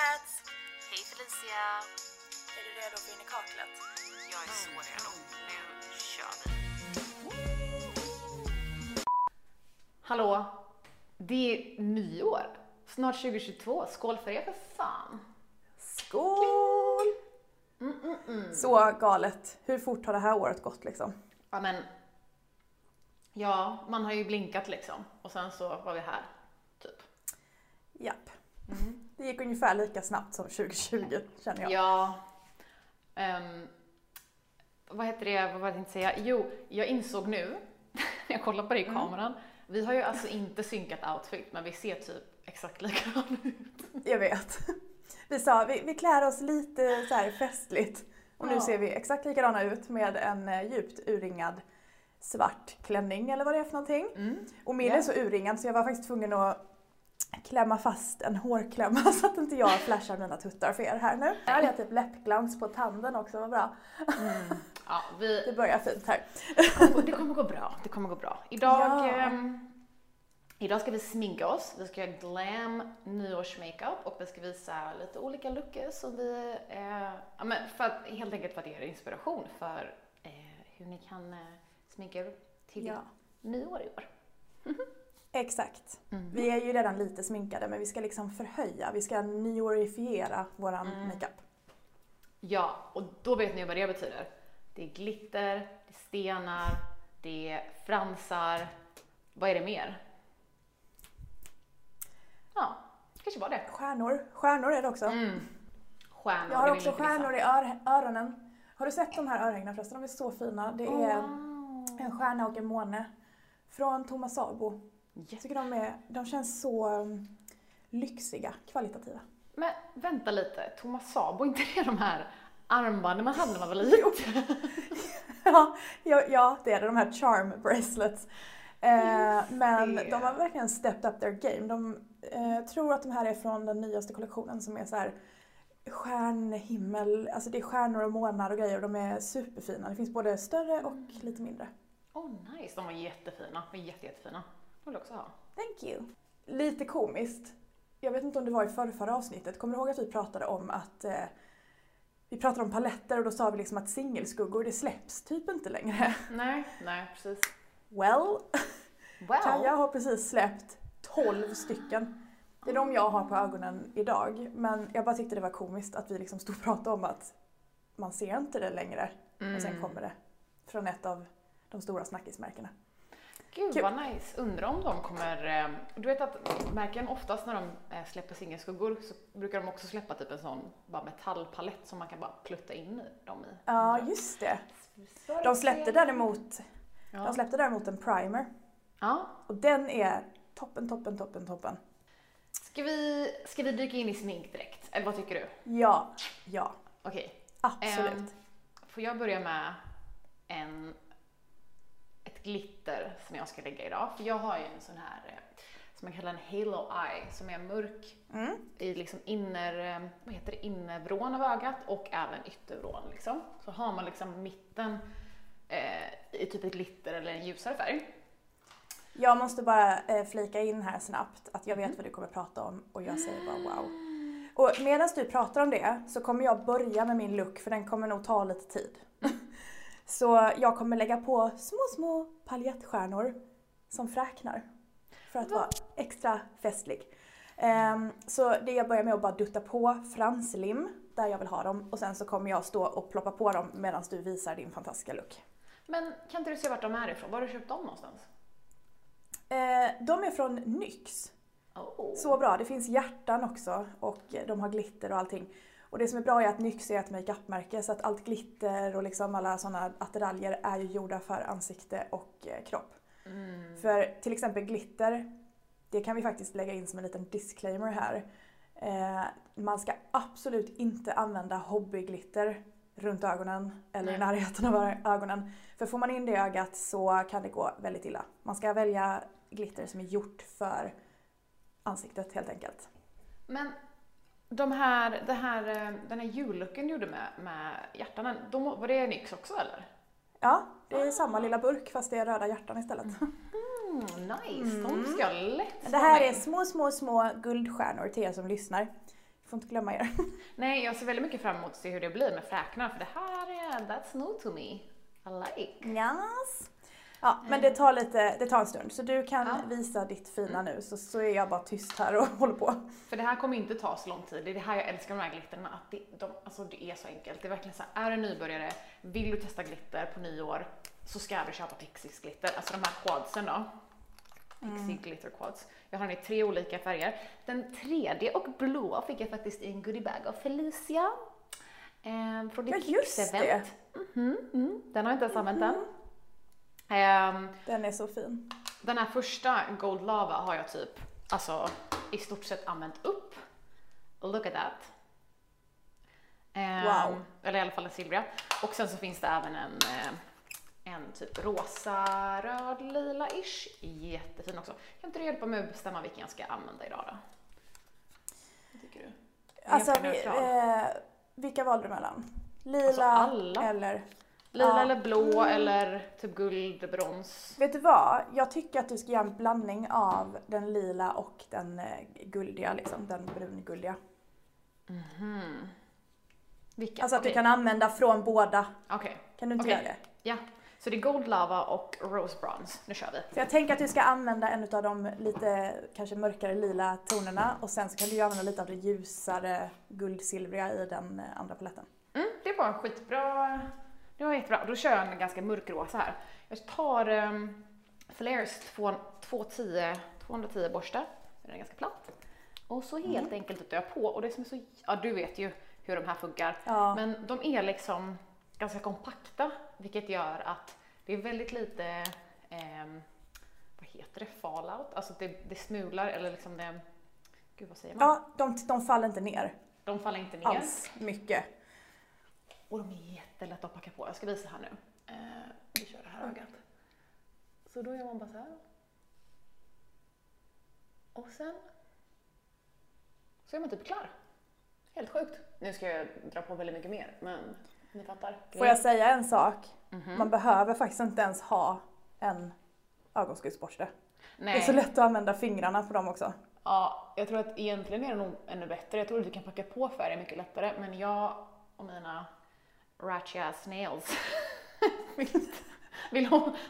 kaklet! Hej Felicia! Är du redo för in i kaklet? Jag är så redo. Nu kör vi. Hallå! Det är nyår. Snart 2022. Skål för er för fan! Skål! Så galet. Hur fort har det här året gått liksom? Ja men... Ja, man har ju blinkat liksom. Och sen så var vi här. Typ. Japp. Det gick ungefär lika snabbt som 2020 känner jag. Ja. ehm, vad heter det, vad var det jag tänkte säga? Jo, jag insåg nu, när jag kollade på det i kameran, vi har ju alltså inte synkat outfit, men vi ser typ exakt likadana ut. Jag vet. Vi sa vi, vi klär oss lite så här festligt. Och nu Ja. ser vi exakt likadana ut med en eh, djupt urringad svart klänning eller vad det är för någonting. Och min Ja. är så urringad så jag var faktiskt tvungen att klämma fast en hårklämma så att inte jag flashar mina tuttar för er här nu. Här hade jag typ läppglans på tanden också, vad bra. Ja, vi, Det börjar fint här. det kommer gå bra, det kommer gå bra. Idag, Ja. ehm, idag ska vi sminka oss, vi ska göra glam nyårsmakeup och vi ska visa lite olika looker som vi, eh, ja, men för att, helt enkelt för att ge er inspiration för eh, hur ni kan eh, sminka er till Ja. nyår i år. Exakt. Mhm. Vi är ju redan lite sminkade men vi ska liksom förhöja, vi ska nyorifiera våran Mm. makeup. Ja, och då vet ni vad det betyder. Det är glitter, det är stenar, det är fransar. Vad är det mer? Ja, kanske var det. Stjärnor, stjärnor är det också. Mm. Stjärnor, Jag har det också stjärnor i ör- öronen. Har du sett de här örhängena förresten? De är så fina. Det är Wow. en stjärna och en måne. Från Thomas Sabo. Jag tycker de, är, de känns så um, lyxiga, kvalitativa. Men vänta lite, Thomas Sabo, inte det de här armbanden man hade när man var liten? ja, ja, ja, det är det. De här charm bracelets. Eh, men de har verkligen stepped up their game. De eh, tror att de här är från den nyaste kollektionen som är så här stjärnhimmel, alltså det är stjärnor och månar och grejer och de är superfina. Det finns både större och lite mindre. Oh nice, de var jättefina. De var jätte, jättefina. Vill också ha. Thank you. Lite komiskt. Jag vet inte om det var i förra, förra avsnittet. Kommer du ihåg att vi pratade om att eh, vi pratade om paletter och då sa vi liksom att singelskuggor det släpps typ inte längre. Nej, nej precis. Well, Wow. Kaja har precis släppt 12 stycken. Det är de jag har på ögonen idag. Men jag bara tyckte det var komiskt att vi liksom stod och pratade om att man ser inte det längre. Och sen Mm. kommer det från ett av de stora snackismärkena. Gud Kul. vad nice. Undrar om de kommer... eh, Du vet att märken oftast när de eh, släpper singelskuggor så brukar de också släppa typ en sån bara metallpalett som man kan bara plutta in i dem i. Ja, just det. De släppte däremot, Ja. de släppte däremot en primer. ja. Och den är toppen, toppen, toppen, toppen. Ska vi, ska vi dyka in i smink direkt? Eller vad tycker du? Ja, ja, Okej. absolut. Ehm, får jag börja med en, ett glitter som jag ska lägga idag? För jag har ju en sån här eh, som jag kallar en halo eye som är mörk Mm. i liksom inner, eh, vad heter det, innervrån av ögat och även yttervrån liksom. Så har man liksom mitten eh, i typ ett glitter eller en ljusare färg. Jag måste bara eh, flika in här snabbt att jag vet vad du kommer prata om och jag säger bara wow. Och medan du pratar om det så kommer jag börja med min look för den kommer nog ta lite tid. så jag kommer lägga på små, små paljettstjärnor som fräknar. För att vara extra festlig. Ehm, så det jag börjar med att bara dutta på franslim där jag vill ha dem och sen så kommer jag stå och ploppa på dem medan du visar din fantastiska look. Men kan inte du se vart de är ifrån? Var har du köpt dem någonstans? Eh, de är från NYX. Oh. Så bra, det finns hjärtan också och de har glitter och allting. Och det som är bra är att NYX är ett makeupmärke så att allt glitter och liksom alla sådana attiraljer är ju gjorda för ansikte och eh, kropp. Mm. För till exempel glitter, det kan vi faktiskt lägga in som en liten disclaimer här. Eh, man ska absolut inte använda hobbyglitter runt ögonen eller i närheten av ögonen. För får man in det i ögat så kan det gå väldigt illa. Man ska välja glitter som är gjort för ansiktet helt enkelt. Men de här, det här, eh, den här jullooken du gjorde med, med hjärtan, de, var det NYX också eller? Ja, det är samma lilla burk fast det är röda hjärtan istället. Mm, nice, de ska lätt Det här är små, små, små guldstjärnor till er som lyssnar. Får inte glömma er. Nej, jag ser väldigt mycket fram emot att se hur det blir med fräknar, för det här är, that's new to me. I like. Yes. Ja, men det tar lite, det tar en stund. Så du kan Ja. visa ditt fina nu så, så är jag bara tyst här och håller på. För det här kommer inte ta så lång tid. Det är det här jag älskar med de här glitterna, att det, de, alltså det är så enkelt. Det är verkligen så här, är du nybörjare, vill du testa glitter på nyår, så ska du köpa Pixies glitter. Alltså de här quadsen då. Pixie glitter quads. Jag har den i tre olika färger. Den tredje och blåa fick jag faktiskt i en goodiebag av Felicia. Ehm, från Ja, ditt just Pix-event. Mhm, mm. Den har jag inte ens använt än. Ehm, Den är så fin. den här första Gold Lava har jag typ, alltså i stort sett använt upp. Look at that. Ehm, Wow. Eller i alla fall den silvriga. Och sen så finns det även en, eh, en typ rosa, röd, lila-ish. Jättefin också. Kan inte du hjälpa mig att bestämma vilken jag ska använda idag då? Vad tycker du? Alltså, vi, eh, vilka valde du mellan? Lila Alltså, eller? Lila ja. eller blå eller typ guld, brons. Vet du vad? Jag tycker att du ska göra en blandning av den lila och den eh, guldiga, liksom. Den brunguldiga. Vilka? Alltså att du Okej. kan använda från båda. Okej, Kan du inte Okej. göra det? ja. Så det är Gold Lava och Rose Bronze. Nu kör vi. För jag tänker att du ska använda en av de lite kanske mörkare lila tonerna och sen så kan du använda lite av det ljusare guldsilvriga i den eh, andra paletten. Mm, det var skitbra. Det var jättebra. Då kör jag en ganska mörkrosa här. Jag tar um, Flares 2, 210, 210 borste. Den är ganska platt. Och så helt Mm. enkelt drar jag på. Och det som är så, ja du vet ju hur de här funkar. Ja. Men de är liksom ganska kompakta, vilket gör att det är väldigt lite, ehm, vad heter det, fallout? Alltså det, det smular eller liksom det, gud vad säger man? Ja, de, de faller inte ner De faller inte ner. alls mycket. Och de är jättelätta att packa på. Jag ska visa här nu. Eh, vi kör det här ögat. Så då gör man bara så här. Och sen så är man typ klar. Helt sjukt. Nu ska jag dra på väldigt mycket mer, men ni fattar. Får jag säga en sak? Mhm. Man behöver faktiskt inte ens ha en ögonskuggsborste. Det är så lätt att använda fingrarna på dem också. Ja, jag tror att egentligen är det nog ännu bättre. Jag tror att du kan packa på färg mycket lättare, men jag och mina ratchy ass nails vill,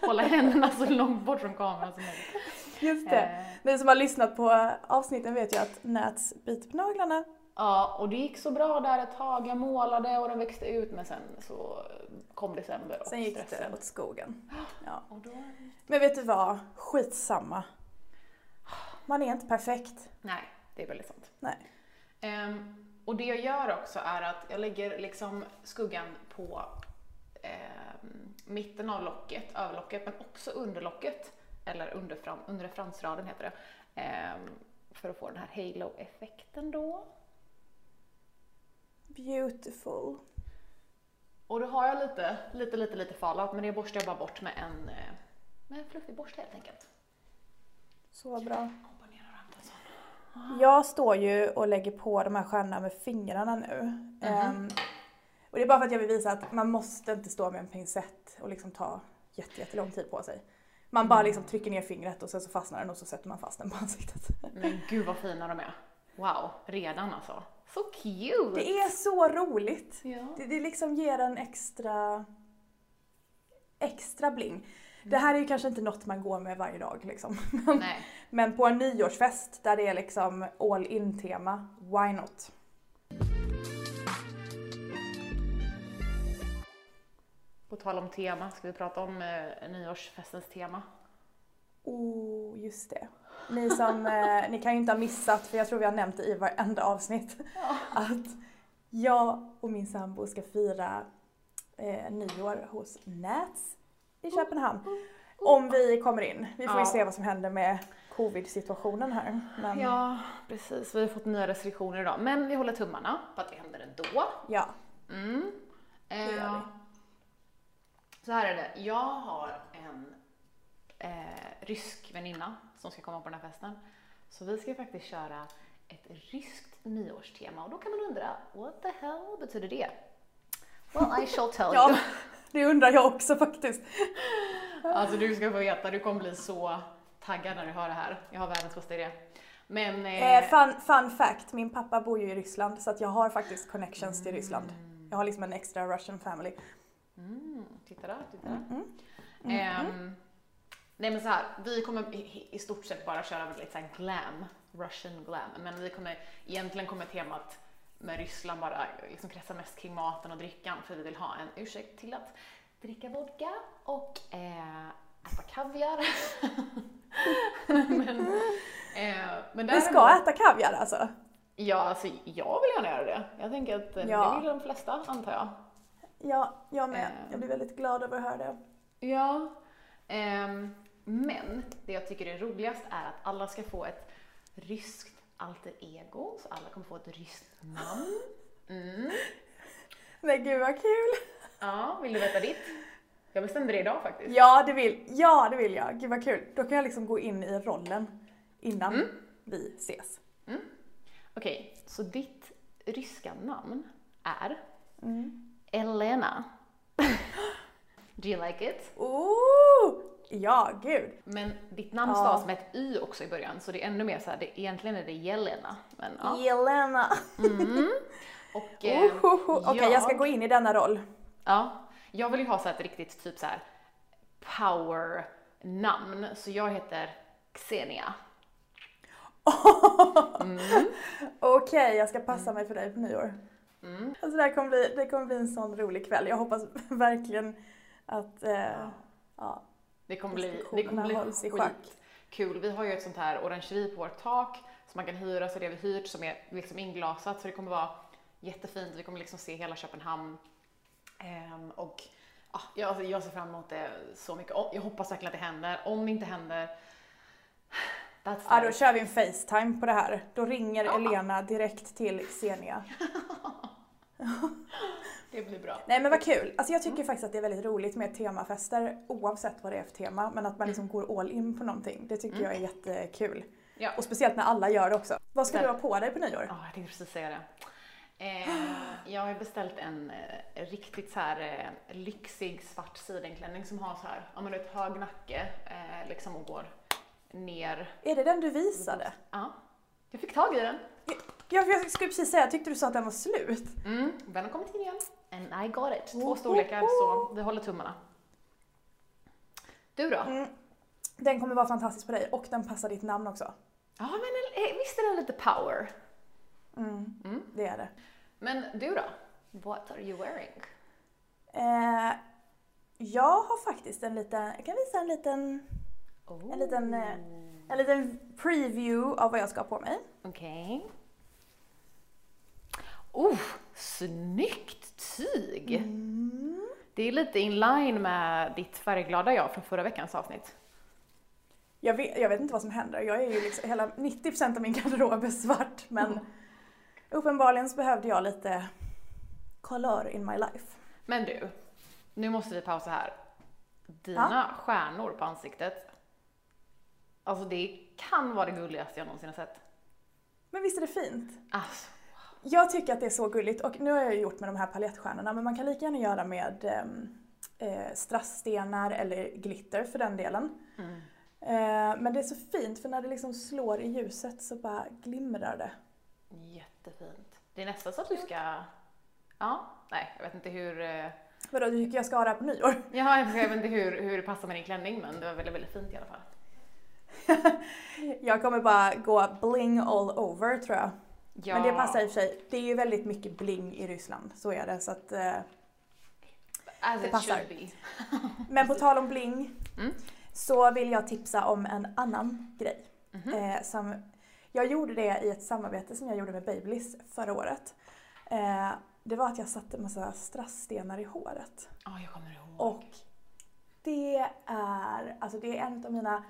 hålla händerna så långt bort från kameran som möjligt. Just det. Eh, Ni som har lyssnat på avsnitten vet ju att Nats biter på naglarna. Ja, och det gick så bra där ett tag. Jag målade och den växte ut, men sen så kom december och Sen gick det stressen. åt skogen. Ja. Då... Men vet du vad? Skitsamma. Man är inte perfekt. Nej, det är väldigt sant. Nej. Ehm, och det jag gör också är att jag lägger liksom skuggan på ehm, mitten av locket, överlocket, men också under locket. Eller under, fram, under fransraden heter det. Ehm, för att få den här halo-effekten då. Beautiful. Och då har jag lite, lite, lite, lite fallout, men det borstar jag bara bort med en, eh, med en fluffig borste helt enkelt. Så bra. Hoppa ner och hämta en sån. Jag står ju och lägger på de här stjärnorna med fingrarna nu. Ehm, och det är bara för att jag vill visa att man måste inte stå med en pincett och liksom ta jätte, jättelång tid på sig. Man bara liksom trycker ner fingret och sen så fastnar den och så sätter man fast den på ansiktet. Men gud vad fina de är. Wow, redan alltså. Så cute! Det är så roligt! Ja. Det, det liksom ger en extra, extra bling. Det här är ju kanske inte något man går med varje dag liksom. Nej. Men på en nyårsfest där det är liksom all in tema, why not? På tal om tema, ska vi prata om eh, nyårsfestens tema? Oh, just det. Ni som, eh, ni kan ju inte ha missat, för jag tror vi har nämnt det i varenda avsnitt, att jag och min sambo ska fira eh, nyår hos Nats i Köpenhamn. Om vi kommer in. Vi får ju se vad som händer med covid-situationen här. Men, Ja, precis. Vi har fått nya restriktioner idag, men vi håller tummarna på att det händer ändå. ja. Mm. Det gör Eh, vi. Så här är det, jag har en eh, rysk väninna som ska komma på den här festen. Så vi ska faktiskt köra ett ryskt nyårstema och då kan man undra, what the hell betyder det? Well, I shall tell you. det undrar jag också faktiskt. Alltså du ska få veta, du kommer bli så taggad när du hör det här. Jag har världens bästa idé. Men... Eh, Eh, fun, fun fact, min pappa bor ju i Ryssland så att jag har faktiskt connections till Ryssland. Jag har liksom en extra Russian family. mm, titta där, titta där. Mm. Ehm, nej men så här, vi kommer i, stort sett bara köra lite så här glam, Russian glam. Men vi kommer, egentligen kommer temat med Ryssland bara liksom kretsa mest kring maten och drickan för vi vill ha en ursäkt till att dricka vodka och eh, äta kaviar. men, eh, men Vi ska äta kaviar alltså? Ja, alltså jag vill gärna göra det. Jag tänker att eh, Ja. det vill de flesta, antar jag. Ja, jag med. Eh. Jag blir väldigt glad över att höra det. Ja, ehm, men det jag tycker är roligast är att alla ska få ett ryskt alter ego, så alla kommer få ett ryskt namn. Mm. Men gud vad kul! Ja, vill du veta ditt? Jag bestämde det idag faktiskt. Ja, det vill, ja, det vill jag. Gud vad kul. Då kan jag liksom gå in i rollen innan Mm. vi ses. Okej, så ditt ryska namn är Mm. Elena. Do you like it? Oh! Ja, gud. Men ditt namn Ja. stavas med ett y också i början, så det är ännu mer så här, det, egentligen är det Jelena. Men, ja. Jelena. Och, eh. Okej, jag ska gå in i denna roll. Ja, jag vill ju ha så ett riktigt typ så här power-namn, så jag heter Xenia. Okej, jag ska passa mig för dig på nyår. Mm. Alltså det, här kommer bli, det kommer bli en sån rolig kväll. Jag hoppas verkligen att eh, ja, Det kommer bli, det kommer bli hålls i schack. kul. Vi har ju ett sånt här orangeri på vårt tak som man kan hyra, så det har vi hyrt som är liksom inglasat, så det kommer vara jättefint. Vi kommer liksom se hela Köpenhamn. Ehm, och ja, jag, alltså, jag ser fram emot det så mycket. Jag hoppas verkligen att det händer. Om det inte händer, that's ja, då kör vi en Facetime på det här. Då ringer Ja. Elena direkt till Xenia. Det blir bra. Nej men vad kul. Alltså jag tycker Mm. faktiskt att det är väldigt roligt med temafester oavsett vad det är för tema. Men att man liksom går all in på någonting. Det tycker Mm. jag är jättekul. Ja. Och speciellt när alla gör det också. Vad ska Där. du ha på dig på nyår? Ja, jag tänkte precis säga det. Eh, jag har beställt en eh, riktigt så här eh, lyxig svart sidenklänning som har så här, ja men vet hög nacke eh, liksom och går ner. Är det den du visade? Ja, jag fick tag i den. Ja, för jag skulle precis säga, jag tyckte du sa att den var slut. Mm, den har kommit in igen. And I got it. Oh, Två storlekar så vi håller tummarna. Du då? Mm. Den kommer vara fantastisk på dig och den passar ditt namn också. Ja men visst är den lite power? Mm, Mm. det är det. Men du då? What are you wearing? Eh, jag har faktiskt en liten, jag kan visa en liten, Oh. en liten, eh, en liten preview av vad jag ska ha på mig. Okej. Oh, snyggt tyg! Mm. Det är lite in line med ditt färgglada jag från förra veckans avsnitt. Jag vet, jag vet inte vad som händer. Jag är ju liksom, hela 90% av min garderob är svart men uppenbarligen så behövde jag lite color in my life. Men du, nu måste vi pausa här. Dina stjärnor på ansiktet, alltså det kan vara det gulligaste jag någonsin har sett. Men visst är det fint? Alltså, Jag tycker att det är så gulligt och nu har jag gjort med de här palettstjärnorna men man kan lika gärna göra med ehm, eh, strassstenar eller glitter för den delen. mm. Eh, men det är så fint för när det liksom slår i ljuset så bara glimrar det. jättefint. Det är nästan så att du ska, ja, nej jag vet inte hur, eh, Vadå, du tycker jag ska ha det här på nyår? ja, jag vet inte hur, hur det passar med din klänning men det var väldigt, väldigt fint i alla fall. Jag kommer bara gå bling all over tror jag. Ja. Men det passar i och för sig. Det är ju väldigt mycket bling i Ryssland, så är det. Så att, eh, As det passar. men på tal om bling Mm. så vill jag tipsa om en annan grej. Mhm. Eh, som, jag gjorde det i ett samarbete som jag gjorde med Babyliss förra året. Eh, det var att jag satte en massa strassstenar i håret. Ja, jag kommer ihåg. Och det är, alltså det är en av mina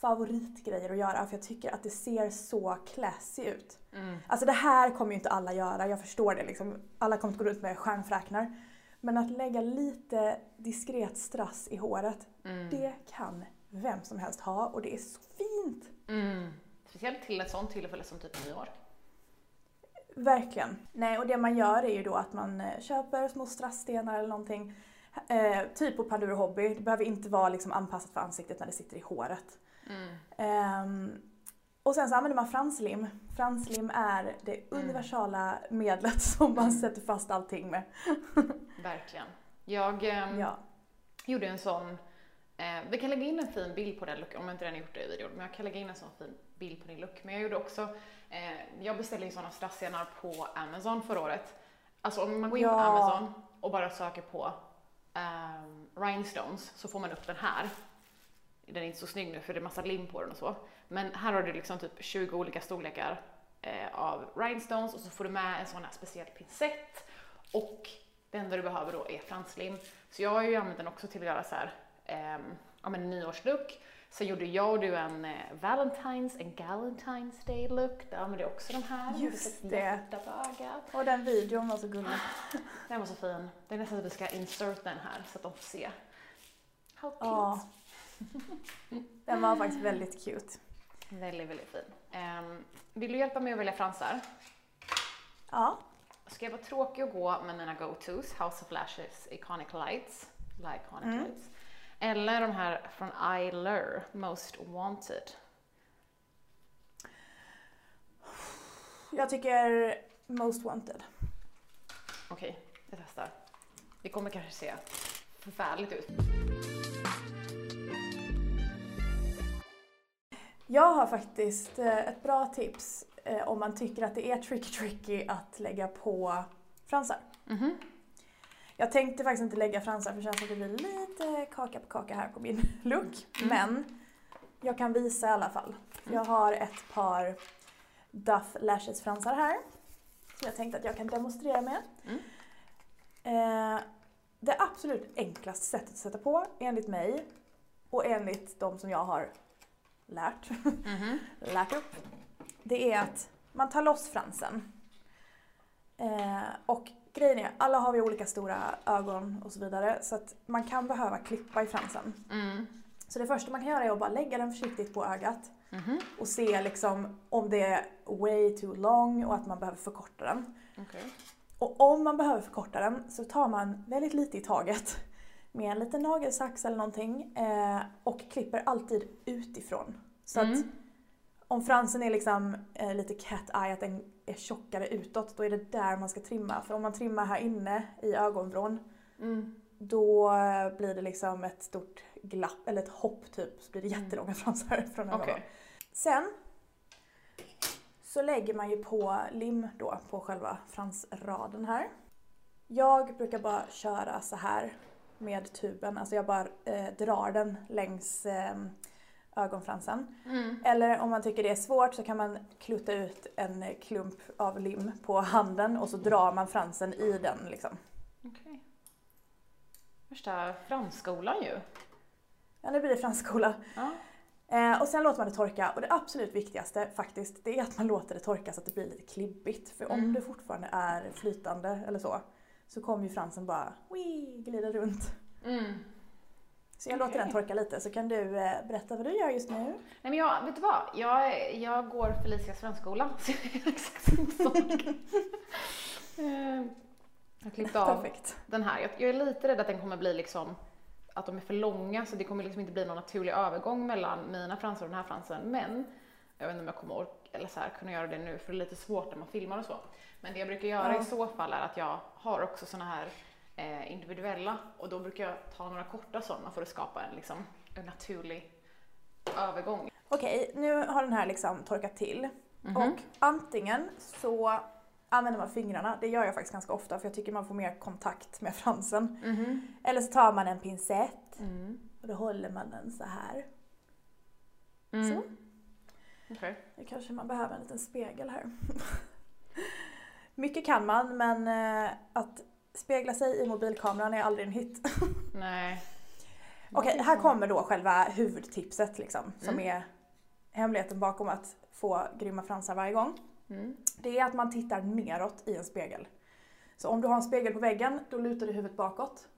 favoritgrejer att göra för jag tycker att det ser så classy ut. Mm. Alltså det här kommer ju inte alla göra, jag förstår det liksom. Alla kommer inte gå runt med stjärnfräknar. Men att lägga lite diskret strass i håret, Mm. det kan vem som helst ha och det är så fint. Mm. Speciellt till ett sånt tillfälle som typ nyår. Verkligen. Nej, och det man gör är ju då att man eh, köper små strassstenar eller någonting. Eh, typ på Panduro Hobby. Det behöver inte vara liksom anpassat för ansiktet när det sitter i håret. Mm. Ehm, Och sen så använder man franslim. Franslim är det universala medlet som man sätter fast allting med. Verkligen. Jag ehm, Ja. gjorde en sån, eh, vi kan lägga in en fin bild på den look, om jag inte redan gjort det i videon, men jag kan lägga in en sån fin bild på din look. Men jag gjorde också, eh, jag beställde ju såna strasssenar på Amazon förra året. Alltså om man går in på Ja. Amazon och bara söker på ehm, rhinestones så får man upp den här. Den är inte så snygg nu för det är massa lim på den och så. Men här har du liksom typ 20 olika storlekar eh, av rhinestones och så får du med en sån här speciell pincett och det enda du behöver då är franslim. Så jag har ju använt den också till att göra så här, ehm, ja men en nyårslook. Sen gjorde jag och du en eh, Valentine's, en Galentine's Day look. Där använde jag också de här. Just det. Och den videon var så gullig. Den var så fin. Det är nästan att vi ska insert den här så att de får se. How cute. Ja. Den var faktiskt väldigt cute. Väldigt, väldigt fin. Ehm, vill du hjälpa mig att välja fransar? Ja. Ska jag vara tråkig och gå med mina go-tos, House of Lashes, Iconic Lights, like Iconic Mm. Lights. Eller de här från Eyelure, Most Wanted. Jag tycker Most Wanted. Okej, jag testar. Det kommer kanske se förfärligt ut. Jag har faktiskt eh, ett bra tips eh, om man tycker att det är tricky tricky att lägga på fransar. Mhm. Jag tänkte faktiskt inte lägga fransar för det känns att det blir lite kaka på kaka här på min look. Mm. Men jag kan visa i alla fall. Jag har ett par Duff Lashes fransar här. Som jag tänkte att jag kan demonstrera med. Mm. Eh, det absolut enklaste sättet att sätta på enligt mig och enligt de som jag har lärt, Mhm. lärt upp. Det är att man tar loss fransen. Eh, och grejen är, alla har vi olika stora ögon och så vidare så att man kan behöva klippa i fransen. Mm. Så det första man kan göra är att bara lägga den försiktigt på ögat Mhm. och se liksom om det är way too long och att man behöver förkorta den. Okej. Och om man behöver förkorta den så tar man väldigt lite i taget med en liten nagelsax eller någonting eh, och klipper alltid utifrån. Så att Mm. om fransen är liksom eh, lite cat eye, att den är tjockare utåt, då är det där man ska trimma. För om man trimmar här inne i ögonvrån, Mm. då eh, blir det liksom ett stort glapp, eller ett hopp typ, så blir det Mm. jättelånga fransar från ögonen. Okej. Sen så lägger man ju på lim då på själva fransraden här. Jag brukar bara köra så här med tuben, alltså jag bara eh, drar den längs eh, ögonfransen. Mm. Eller om man tycker det är svårt så kan man klutta ut en klump av lim på handen och så drar man fransen i den liksom. Okej. Värsta fransskolan ju. Ja, nu blir det franskskola. Ja. Eh, och sen låter man det torka och det absolut viktigaste faktiskt det är att man låter det torka så att det blir lite klibbigt. För om Mm. det fortfarande är flytande eller så så kommer ju fransen bara wii, glida runt. Mm. Så jag låter Okej. den torka lite så kan du eh, berätta vad du gör just nu. Nej men jag, vet du vad? Jag, jag går Felicias fransskola, så jag gör exakt samma sak. Eh, jag klippte av Perfekt. den här. Jag, jag är lite rädd att den kommer bli liksom, att de är för långa så det kommer liksom inte bli någon naturlig övergång mellan mina fransar och den här fransen. Men, jag vet inte om jag kommer orka, eller så här, kunna göra det nu för det är lite svårt när man filmar och så. Men det jag brukar göra Ja. i så fall är att jag har också såna här eh, individuella och då brukar jag ta några korta sådana för att skapa en, liksom, en naturlig övergång. Okej, nu har den här liksom torkat till. Mhm. Och antingen så använder man fingrarna, det gör jag faktiskt ganska ofta för jag tycker man får mer kontakt med fransen. Mhm. Eller så tar man en pincett Mm. och då håller man den så här. Mm. Så. Okej. Nu kanske man behöver en liten spegel här. Mycket kan man men eh, att spegla sig i mobilkameran är aldrig en hit. Nej. Okej, här kommer då själva huvudtipset liksom, som Mm. är hemligheten bakom att få grymma fransar varje gång. Mm. Det är att man tittar neråt i en spegel. Så om du har en spegel på väggen, då lutar du huvudet bakåt.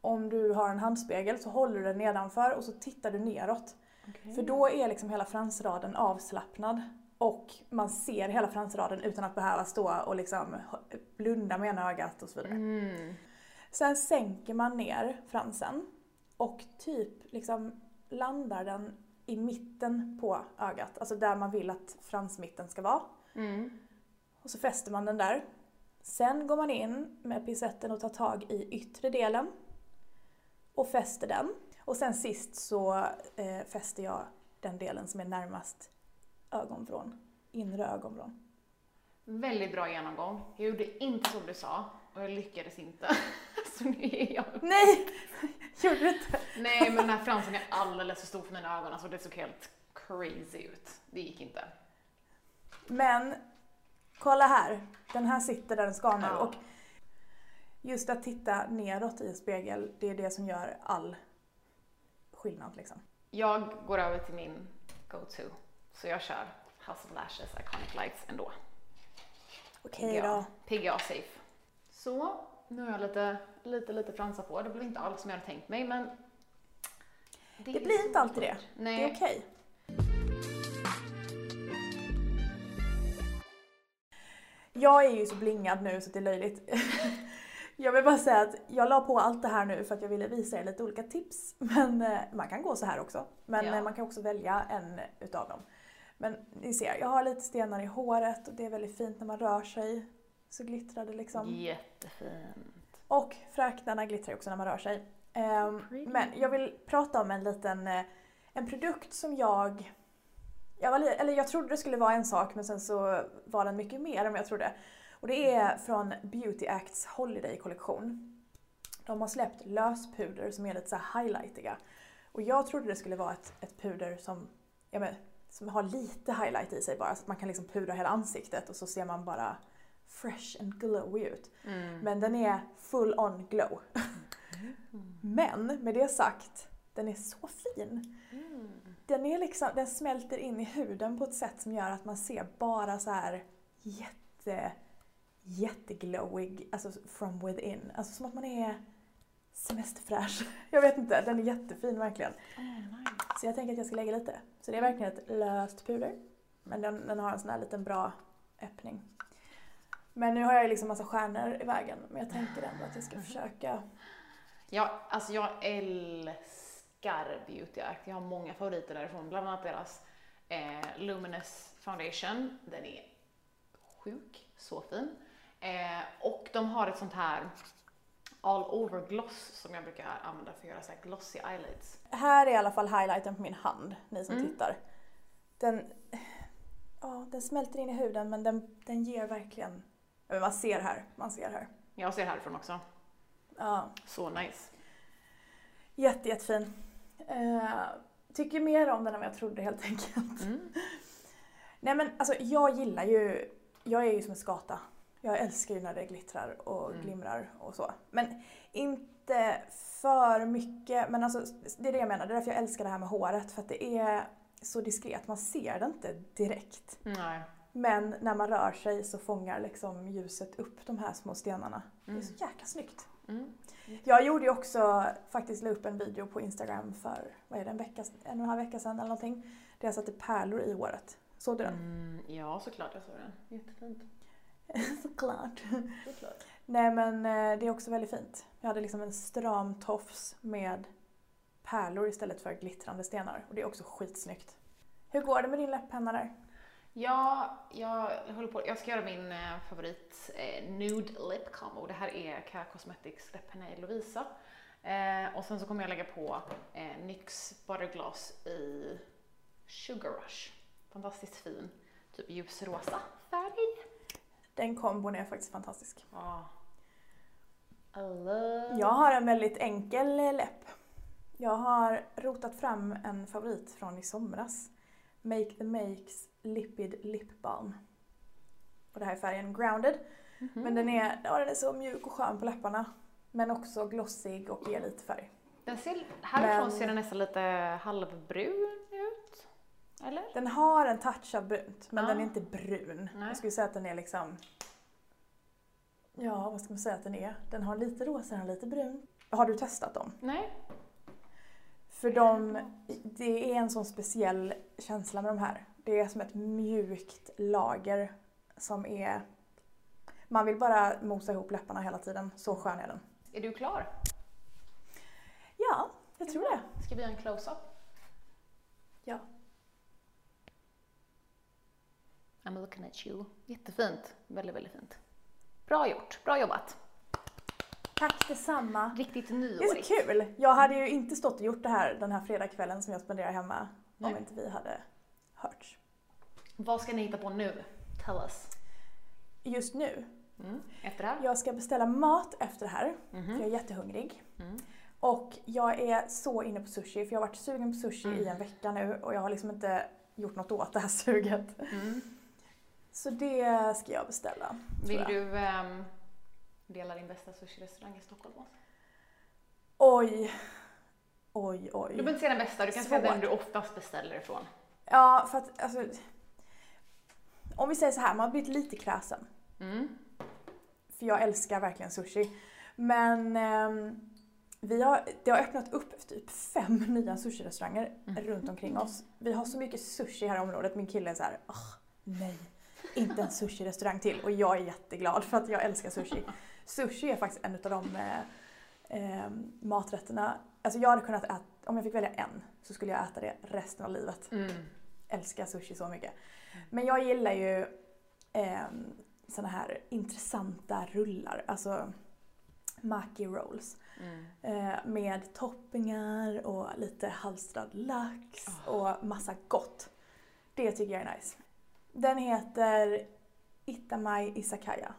Om du har en handspegel så håller du den nedanför och så tittar du neråt. Okej. För då är liksom hela fransraden avslappnad och man ser hela fransraden utan att behöva stå och liksom blunda med ena ögat och så vidare. Mm. Sen sänker man ner fransen och typ liksom landar den i mitten på ögat, alltså där man vill att fransmitten ska vara. Mm. Och så fäster man den där. Sen går man in med pincetten och tar tag i yttre delen och fäster den. Och sen sist så eh, fäster jag den delen som är närmast ögonvrån, inre ögonvrån. Väldigt bra genomgång. Jag gjorde inte som du sa och jag lyckades inte. Så nu är jag... Nej! Gjorde du inte? Nej, men den här fransen är alldeles för stor för mina ögon. Alltså det såg helt crazy ut. Det gick inte. Men kolla här, den här sitter där den ska nu. Ja. Och just att titta neråt i en spegel, det är det som gör all skillnad liksom. Jag går över till min go-to. Så jag kör House of Lashes Iconic Lights ändå. Okej då. PGA safe. Så, nu har jag lite, lite, lite fransar på. Det blev inte alls som jag hade tänkt mig, men... Det är blir inte alltid det. Nej. Det är okej. Jag är ju så blingad nu så det är löjligt. Jag vill bara säga att jag la på allt det här nu för att jag ville visa er lite olika tips. Men eh, man kan gå så här också. Men Ja. eh, man kan också välja en utav dem. Men ni ser, jag har lite stenar i håret och det är väldigt fint när man rör sig. Så glittrar det liksom. Jättefint. Och fräknarna glittrar också när man rör sig. Ehm, men jag vill prata om en liten eh, en produkt som jag jag, var, eller jag trodde det skulle vara en sak men sen så var den mycket mer än vad jag trodde. Och det är från Beauty Acts Holiday-kollektion. De har släppt löspuder som är lite så här highlightiga. Och jag trodde det skulle vara ett, ett puder som, ja men, som har lite highlight i sig bara. Så att man kan liksom pudra hela ansiktet och så ser man bara fresh and glowy ut. Mm. Men den är full on glow. Men med det sagt, den är så fin. Mm. Den, är liksom, den smälter in i huden på ett sätt som gör att man ser bara så här jätte, jätteglowig, alltså from within. Alltså som att man är semesterfräsch. Jag vet inte, den är jättefin verkligen. Oh, nice. Så jag tänker att jag ska lägga lite. Så det är verkligen ett löst puder. Men den, den har en sån här liten bra öppning. Men nu har jag ju liksom massa stjärnor i vägen. Men jag tänker ändå att jag ska försöka. Ja, alltså jag älskar Beauty Act. Jag har många favoriter därifrån, bland annat deras eh, Luminous Foundation. Den är sjuk, så fin. Eh, och de har ett sånt här all over gloss som jag brukar använda för att göra så här glossy eyelids. Här är i alla fall highlighten på min hand, ni som Mm. tittar. Den, ja, den smälter in i huden men den, den ger verkligen... men Man ser här, man ser här. Jag ser härifrån också. Ja, Så nice. jätte, jättefin. Eh, tycker mer om den än vad jag trodde helt enkelt. Mm. Nej men alltså jag gillar ju, jag är ju som en skata. Jag älskar ju när det glittrar och Mm. glimrar och så. Men inte för mycket. Men alltså det är det jag menar, det är därför jag älskar det här med håret. För att det är så diskret, man ser det inte direkt. Nej. Men när man rör sig så fångar liksom ljuset upp de här små stenarna. Det är så jäkla snyggt. Mm. Jag gjorde ju också, faktiskt la upp en video på Instagram för, vad är det, en, vecka, en och en halv vecka sedan eller någonting. Där jag satte pärlor i håret. Såg du den? Mm, ja, såklart jag såg den. Jättefint. Såklart. Såklart. Nej men eh, det är också väldigt fint. Jag hade liksom en stram tofs med pärlor istället för glittrande stenar. Och det är också skitsnyggt. Hur går det med din läpppenna där? Ja, jag håller på. Jag ska göra min eh, favorit eh, Nude Lip Combo. Det här är Cara Cosmetics läppenna i Lovisa. Eh, och sen så kommer jag lägga på eh, NYX Buttergloss i Sugar Rush. Fantastiskt fin, typ ljusrosa färg. Den kombon är faktiskt fantastisk. Love. Jag har en väldigt enkel läpp. Jag har rotat fram en favorit från i somras. Make the Makes Lipid Lip Balm. Och det här är färgen Grounded. Mhm. Men den är, ja, den är så mjuk och skön på läpparna. Men också glossig och ger lite färg. Den ser, härifrån Men- ser den nästan lite halvbrun. Eller? Den har en touch av brunt, men Ja. den är inte brun. Nej. Jag skulle säga att den är liksom... Ja, vad ska man säga att den är? Den har lite rosa, den har lite brun. Har du testat dem? Nej. För de, det är en sån speciell känsla med de här. Det är som ett mjukt lager som är... Man vill bara mosa ihop läpparna hela tiden. Så skön är den. Är du klar? Ja, jag tror det. Ska vi göra en close-up? Ja. I'm looking at you. Jättefint. Väldigt, väldigt fint. Bra gjort. Bra jobbat. Tack detsamma. Riktigt Det är nyårigt. så kul! Jag hade ju inte stått och gjort det här den här fredagskvällen som jag spenderar hemma Nej. om inte vi hade hörts. Vad ska ni hitta på nu? Tell us. Just nu, Mm. Efter det här? jag ska beställa mat efter det här, Mhm. för jag är jättehungrig. Mm. Och jag är så inne på sushi, för jag har varit sugen på sushi Mm. i en vecka nu och jag har liksom inte gjort något åt det här suget. Så det ska jag beställa. Vill jag. du ehm, dela din bästa sushi-restaurang i Stockholm med oss? Oj. Oj, Du oj. behöver inte säga den bästa, du kan säga Svårt. den du oftast beställer ifrån. Ja, för att alltså... Om vi säger så här, man har blivit lite kräsen. Mm. För jag älskar verkligen sushi. Men ehm, vi har, det har öppnat upp typ fem nya sushi-restauranger Mm. runt omkring oss. Vi har så mycket sushi här i området. Min kille är så här, "Åh, nej, inte en sushi-restaurang till. Och jag är jätteglad för att jag älskar sushi. Sushi är faktiskt en av de eh, eh, maträtterna. Alltså jag hade kunnat äta, om jag fick välja en, så skulle jag äta det resten av livet. Mm. Älskar sushi så mycket. Men jag gillar ju eh, såna här intressanta rullar. Alltså maki rolls. Mm. Eh, med toppingar och lite halstrad lax och massa gott. Det tycker jag är nice. Den heter Itamai Isakaya.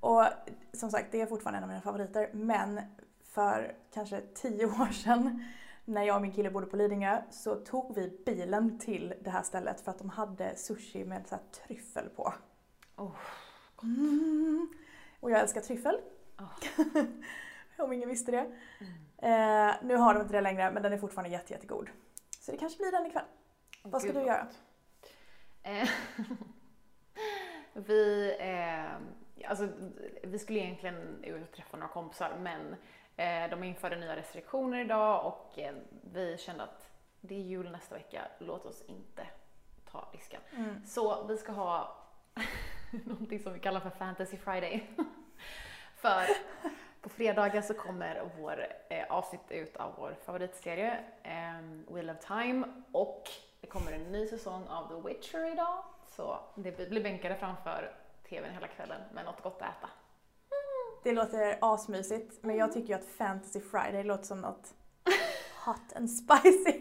Och som sagt, det är fortfarande en av mina favoriter. Men för kanske tio år sedan när jag och min kille bodde på Lidingö så tog vi bilen till det här stället för att de hade sushi med så tryffel på. Oh, Mm. Och jag älskar tryffel. Oh. Om ingen visste det. Mm. Eh, nu har de inte det längre men den är fortfarande jätte, jättegod. Så det kanske blir den ikväll. Vad ska Gud, du göra? gott. Eh, vi, eh, alltså, vi skulle egentligen ut och träffa några kompisar men eh, de införde nya restriktioner idag och eh, vi kände att det är jul nästa vecka, låt oss inte ta risken. Mm. Så vi ska ha någonting som vi kallar för Fantasy Friday. för på fredagar så kommer vår eh, avsnitt ut av vår favoritserie eh, Wheel of Time och det kommer en ny säsong av The Witcher idag. Så det blir bänkade framför TVn hela kvällen med något gott att äta. Det låter asmysigt men jag tycker ju att Fantasy Friday låter som något hot and spicy.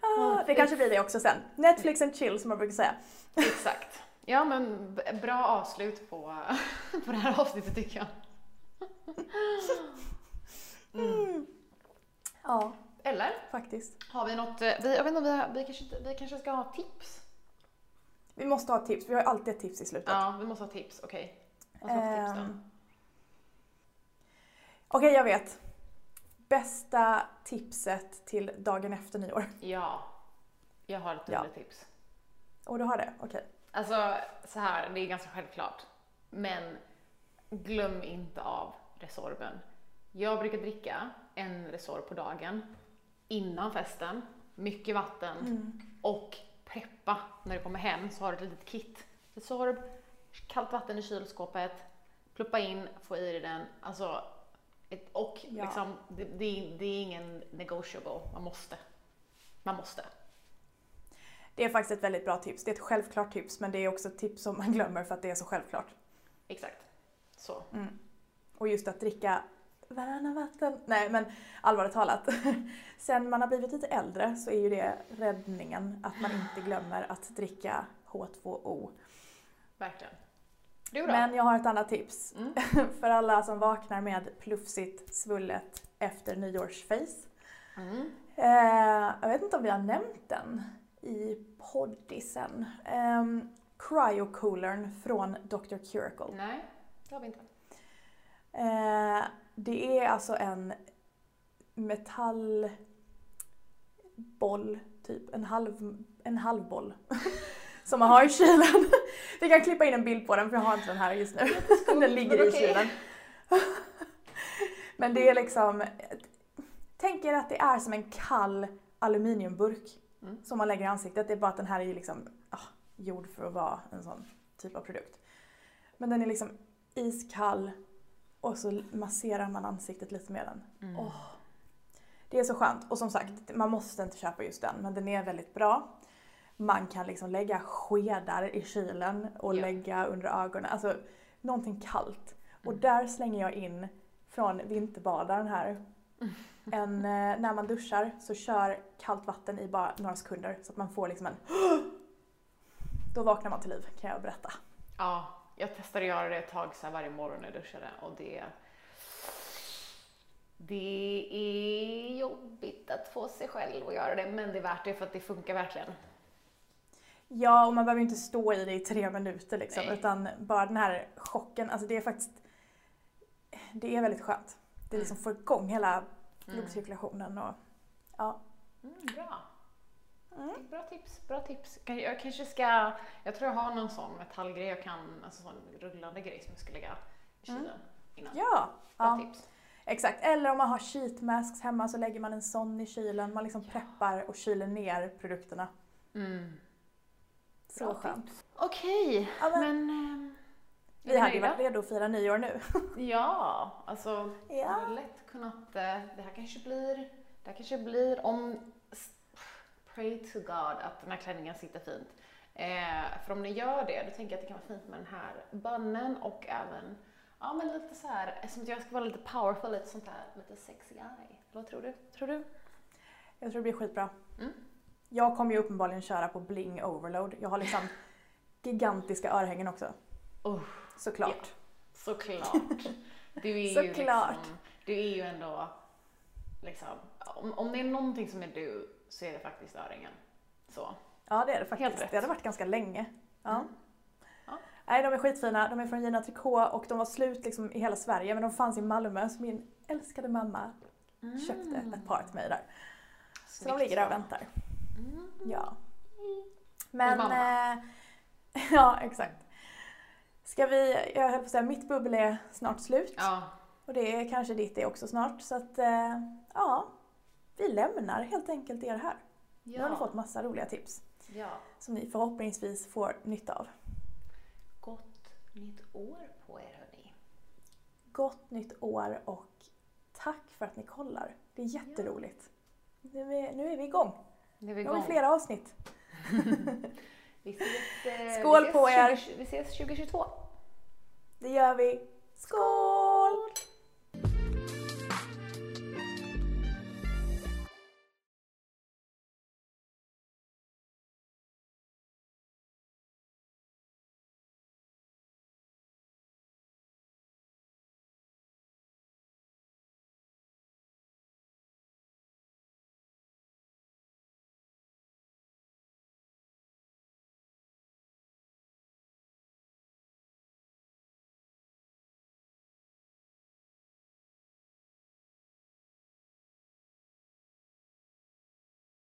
ah, det kanske blir det också sen. Netflix and chill som man brukar säga. Exakt. Ja men bra avslut på, på det här avsnittet tycker jag. Mm. Ja, Eller? faktiskt. Har vi något, eh, vi, jag vet inte, vi, har- vi, kanske, vi kanske ska ha tips? Vi måste ha tips, vi har alltid ett tips i slutet. Ja, vi måste ha tips, okej. Vad ska för tips då? Ehm, Okej, jag vet. Bästa tipset till dagen efter nyår. Ja, jag har ett Ja. tips. Och du har det? Okej. Alltså så här, det är ganska självklart. Men glöm inte av Resorben. Jag brukar dricka en Resor på dagen innan festen, mycket vatten Mm. och preppa när du kommer hem så har du ett litet kit. Resorb, kallt vatten i kylskåpet, pluppa in, få i dig den. Alltså, ett, och Ja. liksom, det, det, är- det är ingen negotiable, man måste. Man måste. Det är faktiskt ett väldigt bra tips. Det är ett självklart tips men det är också ett tips som man glömmer för att det är så självklart. Exakt. Så. Mm. Och just att dricka varannan vatten. Nej men allvarligt talat. Sen man har blivit lite äldre så är ju det räddningen att man inte glömmer att dricka H2O. Verkligen. Du då? Men jag har ett annat tips. Mm. För alla som vaknar med plufsigt svullet efter nyårsface. Mm. Eh, jag vet inte om vi har nämnt den i poddisen. Eh, Cryocoolern från Dr. Curacle. Nej, det har vi inte. Eh, det är alltså en metallboll, typ en halv, en halv boll. som man har i kylen. Vi kan klippa in en bild på den för jag har inte den här just nu. Den ligger i kylen. Men det är liksom, tänk er att det är som en kall aluminiumburk Mm. som man lägger i ansiktet. Det är bara att den här är ju liksom ah, gjord för att vara en sån typ av produkt. Men den är liksom iskall och så masserar man ansiktet lite med den. Mm. Åh. Det är så skönt. Och som sagt, man måste inte köpa just den, men den är väldigt bra. Man kan liksom lägga skedar i kylen och Ja. lägga under ögonen. Alltså någonting kallt. Och Mm. där slänger jag in från vinterbadaren här. En, eh, när man duschar så kör kallt vatten i bara några sekunder så att man får liksom en Då vaknar man till liv kan jag berätta. Ja, jag testade att göra det ett tag så varje morgon när jag duschade och det det är jobbigt att få sig själv att göra det, men det är värt det för att det funkar verkligen. Ja, och man behöver inte stå i det i tre minuter liksom, Nej. utan bara den här chocken, alltså det är faktiskt, det är väldigt skönt. Det liksom får igång hela blodcirkulationen och ja. Mm, bra. Mm. Bra tips, bra tips. Jag kanske ska, jag tror jag har någon sån metallgrej jag kan, alltså sån rullande grej som jag ska lägga i kylen innan. Ja, Bra ja, tips. exakt. Eller om man har sheet masks hemma så lägger man en sån i kylen, man liksom preppar och kyler ner produkterna. Mm. Så Bra skönt. tips. Okej, Ja, men- men... är Vi hade ju varit redo att fira nyår nu. Ja, alltså Ja. lätt kunnat, eh, det här kanske blir, det här kanske blir om, pray to God att den här klänningen sitter fint. Eh, för om ni gör det, då tänker jag att det kan vara fint med den här bönnen och även, ja men lite så här, eftersom jag ska vara lite powerful, lite sånt här, lite sexy guy. Vad tror du? Tror du? Jag tror det blir skitbra. Mm. Jag kommer ju uppenbarligen köra på bling overload. Jag har liksom gigantiska örhängen också. Oh, Såklart. såklart. Du är ju Såklart. liksom, du är ju ändå, liksom, om, om det är någonting som är du så är det faktiskt öringen. Så. Ja det är det Helt faktiskt. rätt. Det hade varit ganska länge. Ja. Mm. Ja. Nej de är skitfina. De är från Gina Tricot och de var slut liksom i hela Sverige men de fanns i Malmö så min älskade mamma köpte ett par till mig där. Så de ligger där och väntar. Mm. Ja. Men... Eh, ja exakt. Ska vi, jag höll på att säga, mitt bubbel är snart slut. Ja, Och det är kanske ditt är också snart. Så att eh, ja, vi lämnar helt enkelt er här. Nu har ni fått massa roliga tips ja. som ni förhoppningsvis får nytta av. Gott nytt år på er hörni. Gott nytt år och tack för att ni kollar. Det är jätteroligt. Nu är, nu är vi igång. Nu är vi Nu har vi igång. flera avsnitt. Vi ses, eh, Skål vi ses på er. 20, vi ses 2022. Det gör vi. Skål!